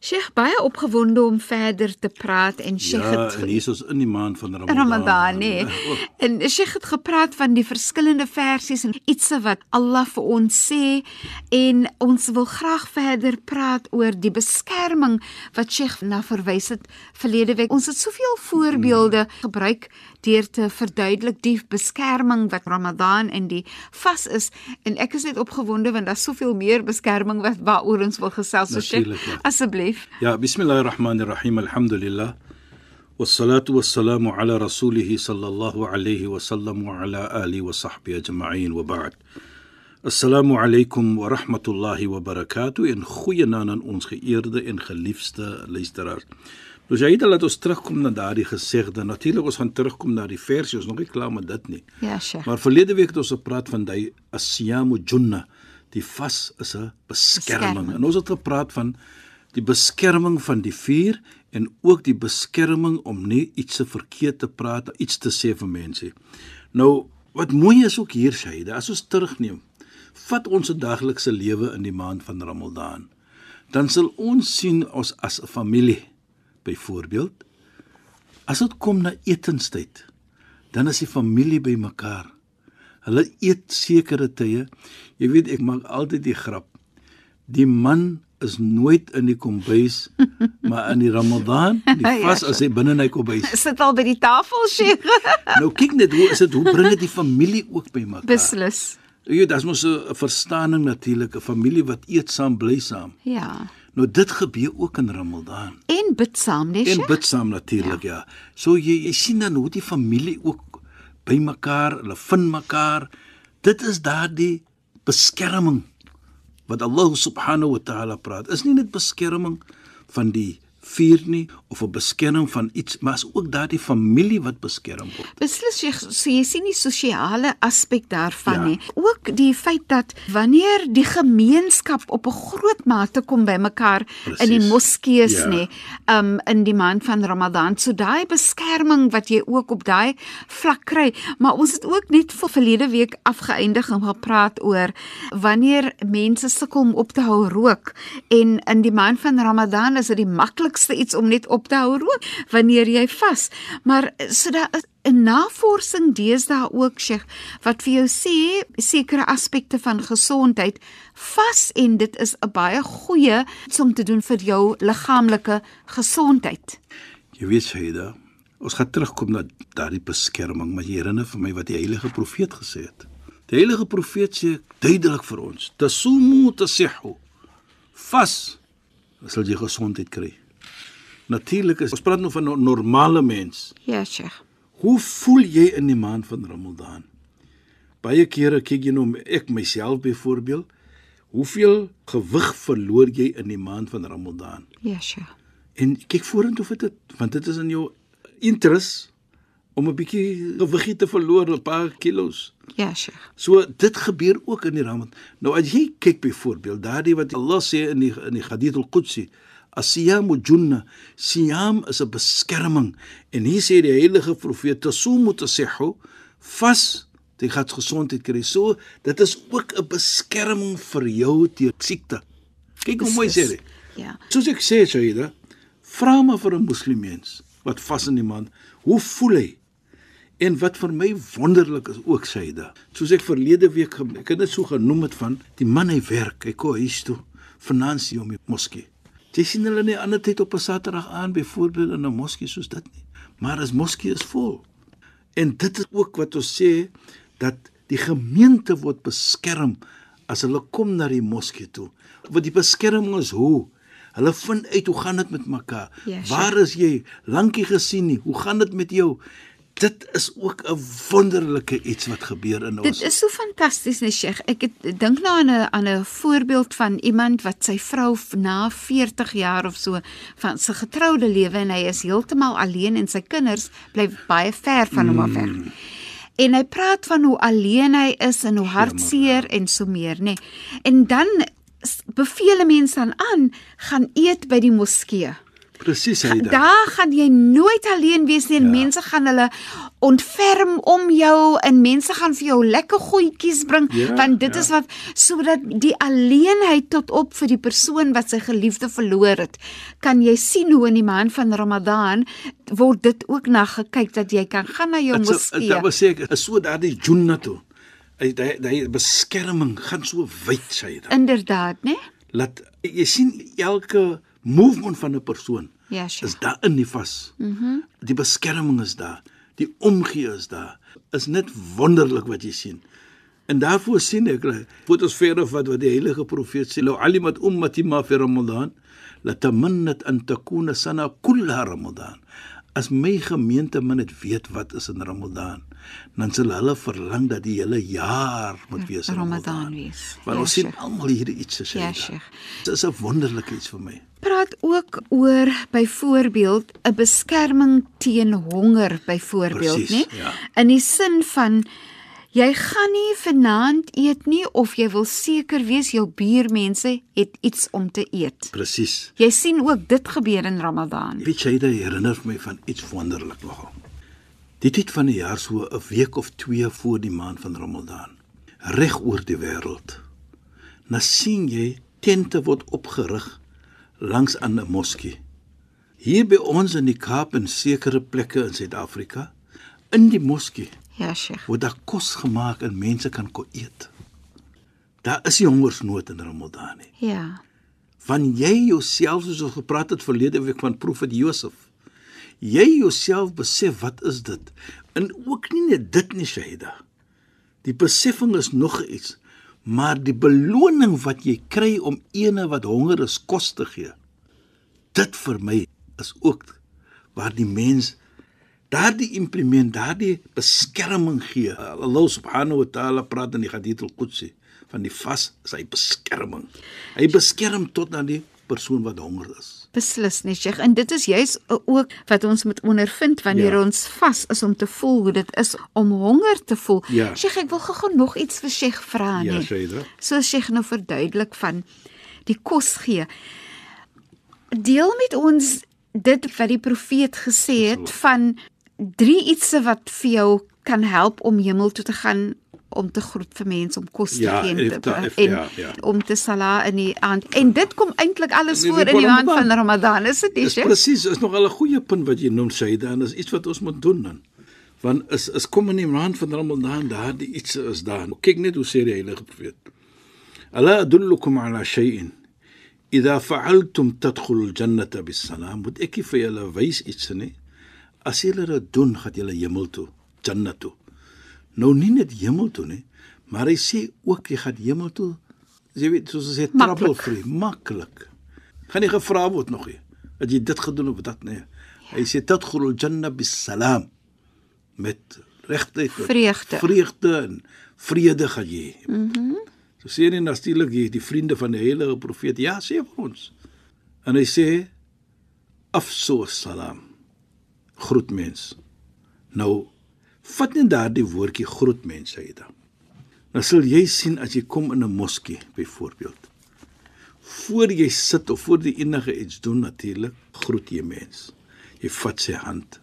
Sheikh baie opgewonde om verder te praat en Sheikh Ja, het en hier is ons in die maand van Ramadan. Ramadan nee. En Sheikh het gepraat van die verskillende versies en iets wat Allah vir ons sê en ons wil graag verder praat oor die beskerming wat Sheikh na verwys het verlede week. Ons het soveel voorbeelde gebruik deur te verduidelik die beskerming wat Ramadan en die vas is en ek is net opgewonde want daar's soveel meer beskerming wat waaroor ons wil gesels so Sheikh. Natuurlijk, ja. Asseblief. Ja, bismillahirrahmanirrahim. Alhamdulillah. والصلاة والسلام على رسوله صلى الله عليه وسلم وعلى آله وصحبه أجمعين وبعد السلام عليكم ورحمة الله وبركاته en goeie naam aan ons geëerde en geliefde luisteraars. Dus jy het laat ons terugkom na daardie gesegde. Natuurlik ons gaan terugkom na die versie, ons nog nie klaar met dit nie. Ja, Sheikh. Maar verlede week het ons gepraat van die asiyamu junna. Die vas is 'n beskerming. Beskerming. En ons het gepraat van die beskerming van die vuur en ook die beskerming om nie iets se verkeerd te praat, iets te sê vir mense. Nou, wat mooi is ook hier Shaida, as ons terugneem, vat ons se daglikse lewe in die maand van Ramadan. Dan sal ons sien ons as 'n familie byvoorbeeld as dit kom na etenstyd, dan is die familie bymekaar. Hulle eet sekere tye. Jy weet ek maak altyd die grap. Die man is nooit in die kombuis, maar in die Ramadan, die Ja, vas as hy binne in hy kombuis. Sit al by die tafel, Sheikh. Nou kyk net hoe is dit hoe bring dit die familie ook bymekaar. Beslis. Jy weet, daar's mos 'n verstaaning natuurlik, 'n familie wat eet saam, bly saam. Ja. Nou dit gebeur ook in Ramadan. En bid saam, nee, En bid saam natuurlik, ja. ja. So jy jy sien dan hoe die familie ook bymekaar, hulle vind mekaar. Dit is daardie beskerming wat Allah subhanahu wa ta'ala praat. Is nie net beskerming van die vuur nie of 'n beskerming van iets, maar is ook daardie familie wat beskerm word. Beslis jy so jy sien die sosiale aspek daarvan Ja. nie. Ook die feit dat wanneer die gemeenskap op 'n groot mate kom bymekaar in die moskeeë Ja. nê, um in die maand van Ramadan, so daai beskerming wat jy ook op daai vlak kry, maar ons het ook net vir verlede week afgeëindig en gepraat oor wanneer mense sukkel om op te hou rook en in die maand van Ramadan is dit die maklikste iets om net op te hou rook wanneer jy vas. Maar so daar is 'n navorsing deesdae ook Sheikh wat vir jou sê sekere aspekte van gesondheid vas en dit is 'n baie goeie iets om te doen vir jou liggaamlike gesondheid. Jy weet Shaida, ons gaan terugkom na daardie beskerming, maar jy herinner vir my wat die heilige profeet gesê het. Die heilige profeet sê duidelik vir ons: "Tasumu tasihhu." Vas, sal jy gesondheid kry. Natuurlik is ons praat nou van 'n normale mens. Ja, Sheikh. Hoe voel jy in die maand van Ramadan? Baie kere kyk jy nou ek myself byvoorbeeld, hoeveel gewig verloor jy in die maand van Ramadan? Ja, Sheikh. En kyk vorentoe vir dit, want dit is in jou interest om 'n bietjie gewiggie te verloor, 'n paar kilos. Ja, Sheikh. So dit gebeur ook in die Ramadan. Nou as jy kyk byvoorbeeld daardie wat Allah sê in die in die Hadith al-Qudsi, as-siyamu junna, siyam is 'n beskerming. En hier sê die heilige profeet tasumu tasihhu, vas jy gaan gesondheid kry. So dit is ook 'n beskerming vir jou teen siekte. Kyk hoe mooi sê dit. Ja. Soos ek sê, Shaida, vra maar vir 'n moslimmens wat vas in die maand, hoe voel hy? En wat vir my wonderlik is ook Shaida. Soos ek verlede week ek het dit so genoem het van die man hy werk, hy kom huis toe, vanaand om die moskee. Jy sien hulle nie ander tyd op 'n Saterdag aan byvoorbeeld in 'n moskee soos dit nie. maar as moskee is vol. En dit is ook wat ons sê dat die gemeente word beskerm as hulle kom na die moskee toe. Want die beskerming is hoe Hulle vind uit hoe gaan dit met mekaar? Ja, sure. Waar is jy? Lankie gesien nie. Hoe gaan dit met jou? Dit is ook 'n wonderlike iets wat gebeur in ons. Dit is so fantasties, nee Sheikh. Ek het dink nou aan 'n aan 'n voorbeeld van iemand wat sy vrou na 40 jaar of so van sy getroude lewe en hy is heeltemal alleen en sy kinders bly baie ver van hom af weg. Mm. En hy praat van hoe alleen hy is en hoe hartseer en so meer, nê. Nee. En dan beveel mense dan aan gaan eet by die moskee. Presies dit. Daar gaan jy nooit alleen wees nie ja. mense gaan hulle ontferm om jou en mense gaan vir jou lekker goedjies bring ja, want dit ja. is wat sodat die alleenheid tot op vir die persoon wat sy geliefde verloor het. Kan jy sien hoe in die maand van Ramadan word dit ook na gekyk dat jy kan gaan na jou moskee. Dit was seker so daardie junnatu hy hy beskerming gaan so wyd sê dit. Inderdaad, né? Laat jy sien elke movement van 'n persoon ja, sure. is daar in die vas. Mhm. Mm die beskerming is daar. Die omgee is daar. Is net wonderlik wat jy sien. En daarvoor sien ek wat ons verder wat wat die heilige profeet sê, "Lau alimat ummati ma fi ramadan, la tamannat an takuna sana kull ramadan." As my gemeente min dit weet wat is in Ramadan, dan sal hulle verlang dat die hele jaar moet wees Ramadan, Ramadan wees. Want ja, ons sien almal hier iets te sê. Ja, dit is 'n wonderlike iets vir my. Praat ook oor byvoorbeeld 'n beskerming teen honger byvoorbeeld, né? Ja. In die sin van Jy gaan nie vanaand eet nie of jy wil seker wees jou buurmense het iets om te eet. Presies. Jy sien ook dit gebeur in Ramadan. Weet jy, dit herinner my van iets wonderlik nogal. Die tyd van die jaar so 'n week of 2 voor die maand van Ramadan. Reg oor die wêreld. Nou sien jy tente word opgerig langs aan 'n moskee. Hier by ons in die Kaap en sekere plekke in Suid-Afrika in die moskee Ja, Sheikh. Word daar kos gemaak en mense kan ko eet. Daar is nie hongersnood in Ramadan nie. Ja. Van jy jouself soos ons gepraat het verlede week van profet Josef. Jy jouself besef wat is dit? En ook nie net dit nie, Shaida. Die besefing is nog iets, maar die beloning wat jy kry om ene wat honger is kos te gee. Dit vir my is ook waar die mens daardie implement, daardie beskerming gee. Allah subhanahu wa ta'ala praat in die hadith al-Qudsi van die vas sy beskerming. Hy beskerm tot aan die persoon wat honger is. Beslis nie, Sheikh. En dit is juis ook wat ons moet ondervind wanneer ja. ons vas is om te voel hoe dit is om honger te voel. Ja. Sheikh, ek wil gou nog iets vir Sheikh vra nie. Ja, Shaida. So Sheikh nou verduidelik van die kos gee. Deel met ons dit wat die profeet gesê het van drie ietsse wat vir jou kan help om hemel toe te gaan om te groet vir mense om kos te ja, gee en, en ja, ja. om te sala in die aand. En dit kom eintlik alles voor in die maand van Ramadan, is dit nie? Presies, is nog 'n goeie punt wat jy noem Saida en is iets wat ons moet doen dan. Want is is kom in die maand van Ramadan daar die iets is daar. Kyk net hoe sê die heilige profeet. Ala adullukum ala shay'in idha fa'altum tadkhulul jannata bis salam. Moet ek vir julle wys iets nie? As julle dit doen, gaan julle hemel toe, Jannah toe. Nou nie net hemel toe nie, maar hy sê ook jy gaan hemel toe. Jy weet, soos hy sê trouble free, maklik. Gaan nie gevra word nog nie. Dat jy dit gedoen of dat nie. Hy sê tadkhulul jannah bis salam met regte vreugde. Vreugde en vrede gaan jy. Mhm. Mm so sê hy natuurlik jy die vriende van die heilige profeet ja sê vir ons. En hy sê afso salam groet mens. Nou vat net daardie woordjie groet mens dan. Nou sal jy sien as jy kom in 'n moskee byvoorbeeld. Voor jy sit of voor jy enige iets doen natuurlik, groet jy mens. Jy vat sy hand.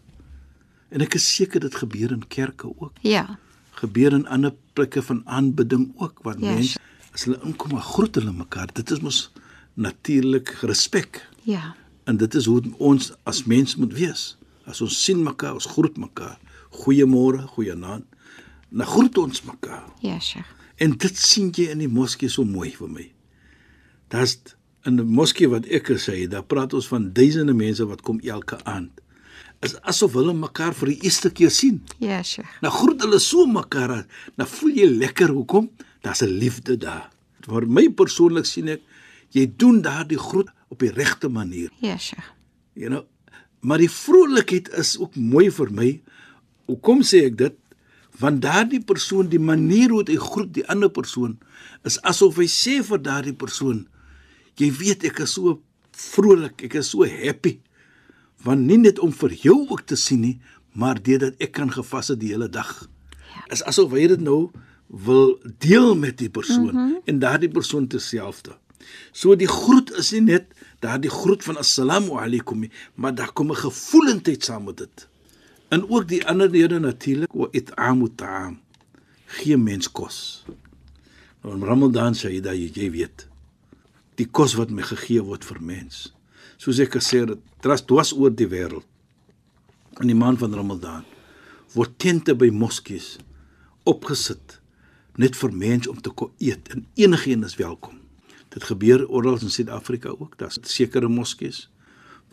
En ek is seker dit gebeur in kerke ook. Ja. Gebeur in ander plekke van aanbidding ook waar ja, mense as hulle inkom, groet hulle mekaar. Dit is mos natuurlik respek. Ja. En dit is hoe ons as mens moet wees. As ons sien mekaar, ons groet mekaar. Goeiemôre, goeienaand. Nou groet ons mekaar. Ja, Sheikh. En dit sien jy in die moskee so mooi vir my. Daar's in die moskee wat ek gesê het, daar praat ons van duisende mense wat kom elke aand. is asof hulle mekaar vir die eerste keer sien. Ja, Sheikh. Nou groet hulle so mekaar, nou voel jy lekker hoekom? Daar's 'n liefde daar. Vir my persoonlik sien ek jy doen daardie groet op die regte manier. Ja, Sheikh. You know, maar die vrolikheid is ook mooi vir my. Hoekom sê ek dit? Want daardie persoon, die manier hoe hy groet die ander persoon, is asof hy sê vir daardie persoon, jy weet ek is so vrolik, ek is so happy. Want nie net om vir jou ook te sien nie, maar deurdat ek kan gevas het die hele dag. Ja. Is asof hy dit nou wil deel met die persoon mm -hmm. en daardie persoon terselfde. So die groet is nie net daardie groet van assalamu alaykum maar daar kom 'n gevoelendheid saam met dit. En ook die ander dele natuurlik, wa it'amu ta'am. Gee mens kos. Nou in Ramadan sê jy dat jy, weet die kos wat my gegee word vir mens. Soos ek gesê het, dras dwas oor die wêreld. In die maand van Ramadan word tente by moskees opgesit net vir mense om te eet en enigiemand is welkom. Dit gebeur oral in Suid-Afrika ook. Daar's sekere moskees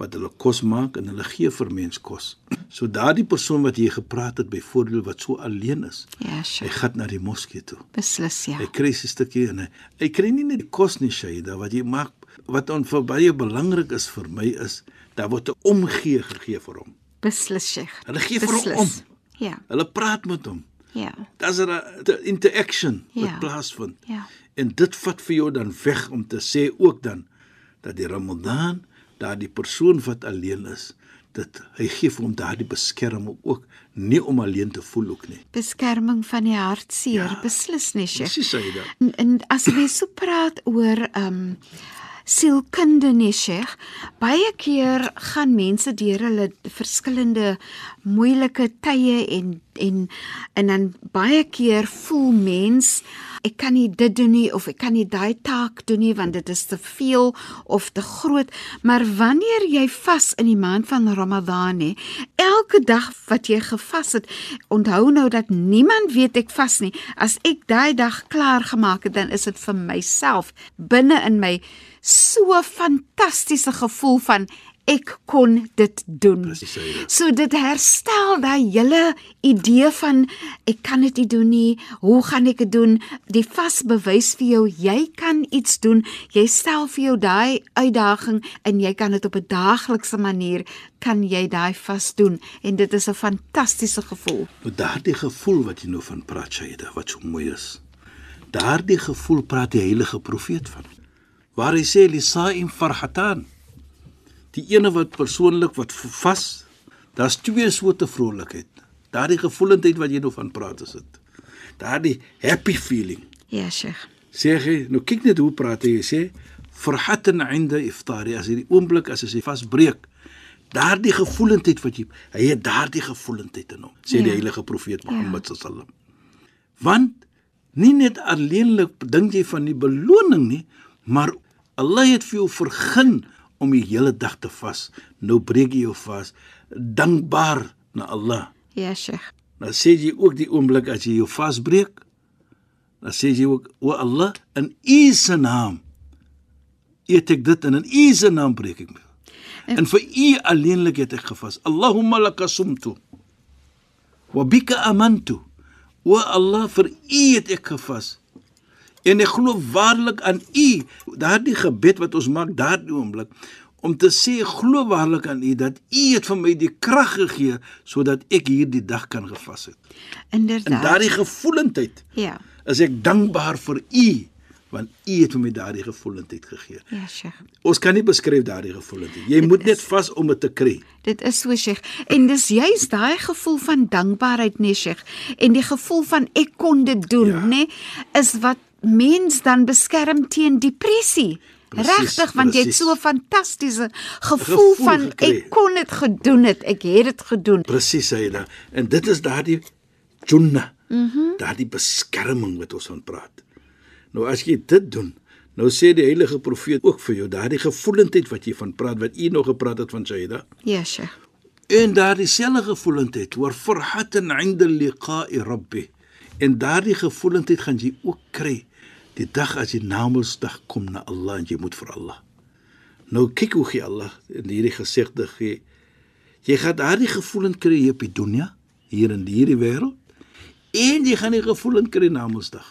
wat hulle kos maak en hulle gee vir mense kos. So daardie persoon wat hier gepraat het byvoorbeeld wat so alleen is, Ja, hy Sheikh. gaan na die moskee toe. Beslis ja. Hy kry 'n stukkie en hy, hy kry nie net kos nie, Shaida, wat jy maak wat on vir baie belangrik is vir my is daar word 'n omgee gegee vir hom. Beslis Sheikh. Hulle gee vir hom om. Beslis. Ja. Hulle praat met hom. Ja. Daar's 'n 'n interaction wat Ja. plaasvind. Ja. En dit vat vir jou dan weg om te sê ook dan dat die Ramadan daardie persoon wat alleen is, dit hy gee vir hom daardie beskerming ook nie om alleen te voel ook nie. Beskerming van die hartseer. Ja. Beslis nie Sheikh. Presies sê jy dit. En, en as mens so praat oor ehm um, sielkunde nee Sheikh, baie keer gaan mense deur hulle verskillende moeilike tye en en en dan baie keer voel mens ek kan nie dit doen nie of ek kan nie daai taak doen nie want dit is te veel of te groot. Maar wanneer jy vas in die maand van Ramadan hè elke dag wat jy gevas het onthou nou dat niemand weet ek vas nie. As ek daai dag klaar gemaak het dan is dit vir myself binne in my so fantastiese gevoel van ek kon dit doen. Jy dit. So dit herstel daai hele idee van ek kan dit nie doen nie. Hoe gaan ek dit doen? Die vas bewys vir jou jy kan iets doen. Jy stel vir jou daai uitdaging en jy kan dit op 'n daaglikse manier kan jy daai vas doen en dit is 'n fantastiese gevoel. Nou daardie gevoel wat jy nou van praat, Shaida, wat so mooi is. Daardie gevoel praat die heilige profeet van. Waar hy sê lisaim farhatan. Die ene wat persoonlik wat vas, daar's twee soorte vrolikheid. Daardie gevoelendheid wat jy nou van praat is dit. Daardie happy feeling. Ja, Sheikh. Sê hy, nou kyk net hoe praat hy, hy sê farhatan 'inda iftari as hierdie oomblik as hy vasbreek. Daardie gevoelendheid wat jy hy het daardie gevoelendheid in hom, sê ja. die Ja. heilige profeet Mohammed ja. sallam. Want nie net alleenlik dink jy van die beloning nie, maar Allah het vir jou vergun om die hele dag te vas. Nou breek jy jou vas dankbaar na Allah. Ja, Sheikh. Dan sê jy ook die oomblik as jy jou vasbreek, dan sê jy ook o Allah in U se naam eet ek dit en in U se naam breek ek my. En vir U alleenlik het ek gevas. Allahumma laka sumtu wa bika amantu. O Allah vir U het ek gevas. En ek glo waarlik aan U. Daardie gebed wat ons maak daardie oomblik om te sê glo waarlik aan U dat U het vir my die krag gegee sodat ek hierdie dag kan gevas het. Inderdaad. En daardie gevoelendheid Ja. is ek dankbaar vir U want U het vir my daardie gevoelendheid gegee. Ja, Sheikh. Ons kan nie beskryf daardie gevoelendheid. Jy moet net vas om dit te kry. Dit is so Sheikh. En dis juist daai gevoel van dankbaarheid, nee Sheikh, en die gevoel van ek kon dit doen, Ja. nê, is wat mens dan beskerm teen depressie. Presies, Regtig, want jy het so 'n fantastiese gevoel, Gevoel van gekry. ek kon dit gedoen het, ek het dit gedoen. Presies sê jy da. En dit is daardie junna. Mhm. Mm daardie beskerming wat ons van praat. Nou as jy dit doen, nou sê die heilige profeet ook vir jou daardie gevoelendheid wat jy van praat wat u nog gepraat het van Sayyida. Ja, Sheikh. En daardie selfde gevoelendheid oor farhatan 'inda liqa'i rabbi. En daardie gevoelendheid gaan jy ook kry die dag as jy Namedsdag kom na Allah en jy moet vir Allah. Nou kyk hoe gee Allah in hierdie gesegde gee. Jy gaan daardie gevoelens kry hier op die dunia, hier in die hierdie wêreld, en jy gaan die gevoelens kry na Mondsdag.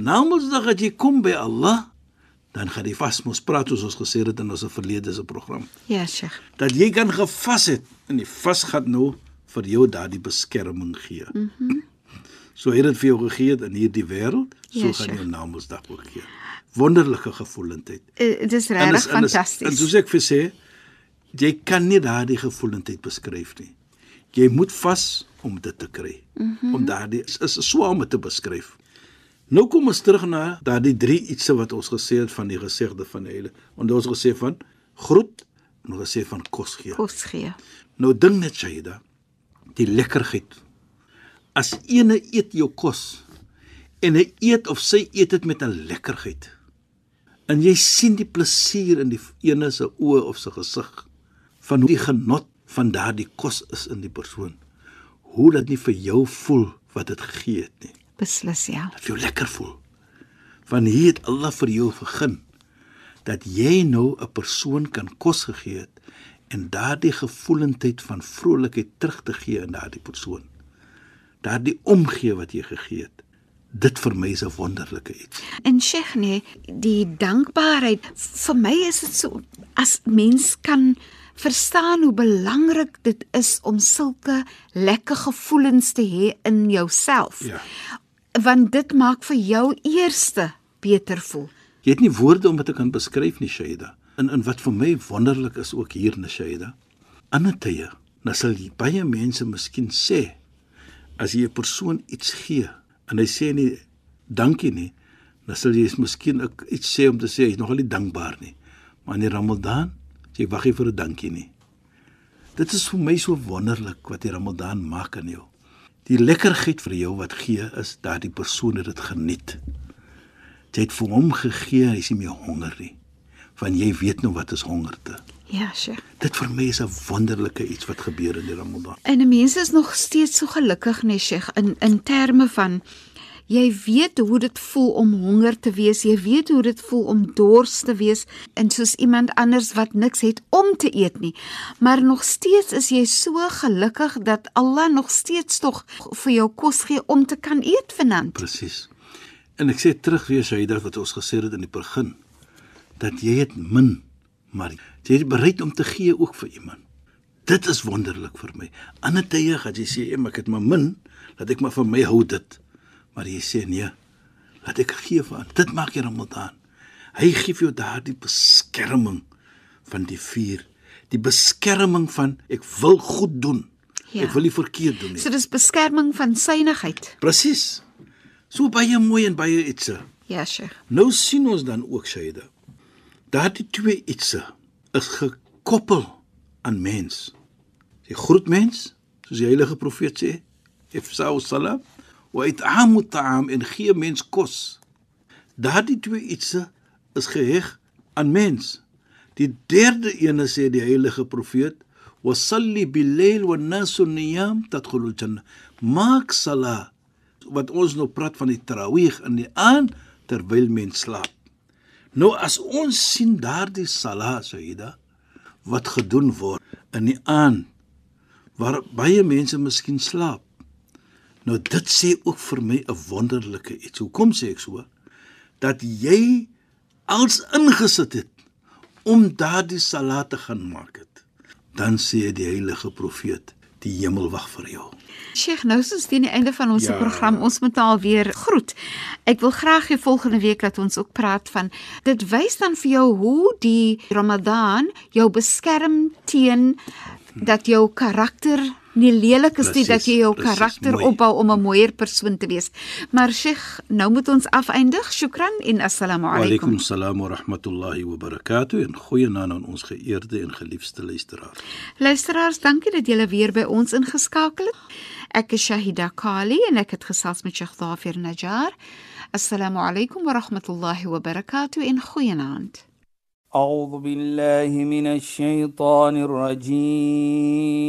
Na Mondsdag as jy kom by Allah, dan gaan jy vas mos praat soos ons gesê het in ons verlede se program. Ja, Sheikh. Dat jy kan gevas het en die vas gaan nou vir jou daardie beskerming gee. Mhm. Mm so het dit vir jou gegee in hierdie wêreld, so Ja, gaan jou na Mondsdag ook gee. Wonderlike gevoelendheid. Uh, Dit is regtig is- en fantasties. soos ek vir sê, jy kan nie daardie gevoelendheid beskryf nie. Jy moet vas om dit te kry. Mm -hmm. Om daardie is, is swaar om te beskryf. Nou kom ons terug na daardie drie ietsie wat ons gesê het van die gesegde van die hele. Want ons gesê van groet en ons gesê van kos gee. Kos gee. Nou ding net Shaida, die lekkerheid. As ene eet jou kos en hy eet of sy eet dit met 'n lekkerheid. En jy sien die plesier in die ene se oë of sy gesig van hoe die genot van daardie kos is in die persoon. Hoe dit nie vir jou voel wat dit gegee het nie. Beslis ja. Dat jou lekker voel. Van hier het Allah vir jou begin dat jy nou 'n persoon kan kos gegee het en daardie gevoelendheid van vrolikheid terug te gee aan daardie persoon. Daardie omgee wat jy gegee het. Dit vir my is 'n wonderlike iets. En Sheikh nee, die dankbaarheid vir my is dit so as mens kan verstaan hoe belangrik dit is om sulke lekker gevoelens te hê in jouself. Ja. Want dit maak vir jou eerste beter voel. Jy het nie woorde om dit te kan beskryf nie, Shaida. En en wat vir my wonderlik is ook hier Shaida. Ander tye, dan sal jy baie mense miskien sê as jy 'n persoon iets gee en hy sê nie dankie nie, dan sal jy miskien ook iets sê om te sê hy's nogal nie dankbaar nie. Maar in die Ramadan, jy wag nie vir 'n dankie nie. Dit is vir my so wonderlik wat die Ramadan maak aan jou. Die lekkerheid vir jou wat gee is dat die persoon dit geniet. Jy het vir hom gegee, hy is nie meer honger nie. Want jy weet nou wat is hongerte. Ja, Sheikh. Dit vir my is 'n wonderlike iets wat gebeur in die Ramadan. En 'n mens is nog steeds so gelukkig, nee Sheikh, in in terme van jy weet hoe dit voel om honger te wees, jy weet hoe dit voel om dors te wees en soos iemand anders wat niks het om te eet nie. Maar nog steeds is jy so gelukkig dat Allah nog steeds tog vir jou kos gee om te kan eet vanaand. Presies. En ek sê terug weer Shaida wat ons gesê het in die begin dat jy het min, maar jy is bereid om te gee ook vir iemand. Dit is wonderlik vir my. Ander tye gaan jy sê, "Em, ek het maar min, laat ek maar vir my hou dit." Maar jy sê nee, laat ek gee vir ander. Dit maak jy Ramadan. Hy gee vir jou daardie beskerming van die vuur, die beskerming van ek wil goed doen. Ja. Ek wil nie verkeerd doen nie. So dis beskerming van synigheid. Presies. So baie mooi en baie ietsie. Ja, Sheikh. Nou sien ons dan ook Shaida. Daardie twee ietsie is gekoppel aan mens. Die groot mens, soos die heilige profeet sê, ifsa'u salam wa it'amu ta'am en gee mens kos. Daardie twee ietsie is geheg aan mens. Die derde ene sê die heilige profeet, wa salli bil-layl wan nasu niyam tadkhulul jannah. Maak salat wat ons nou praat van die tarawih in die aand terwyl mens slaap. Nou as ons sien daardie salat Saida wat gedoen word in die aand waar baie mense miskien slaap. Nou dit sê ook vir my 'n wonderlike iets. Hoekom sê ek so? Dat jy als ingesit het om daardie salat te gaan maak het. Dan sê die heilige profeet, die hemel wag vir jou. Sheikh, nou is ons teen die einde van ons Ja. program. Ons moet nou alweer groet. Ek wil graag hê volgende week dat ons ook praat van dit wys dan vir jou hoe die Ramadan jou beskerm teen dat jou karakter nie lelik is nie, Presies, dat jy jou presies, karakter mooi. opbou om 'n mooier persoon te wees. Maar Sheikh, nou moet ons afeindig. Shukran en assalamu Wa alaykum. alaykum salaam wa rahmatullahi wa barakatuh en goeienaand aan ons geëerde en geliefde luisteraars. Luisteraars, dankie dat julle weer by ons ingeskakel het. Ek is Shahida Kali en ek het gesels met Sheikh Dafir Najjar. Assalamu alaykum wa rahmatullahi wa barakatuh en goeienaand. أعوذ بالله من الشيطان الرجيم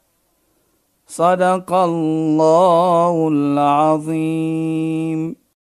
صدق الله العظيم.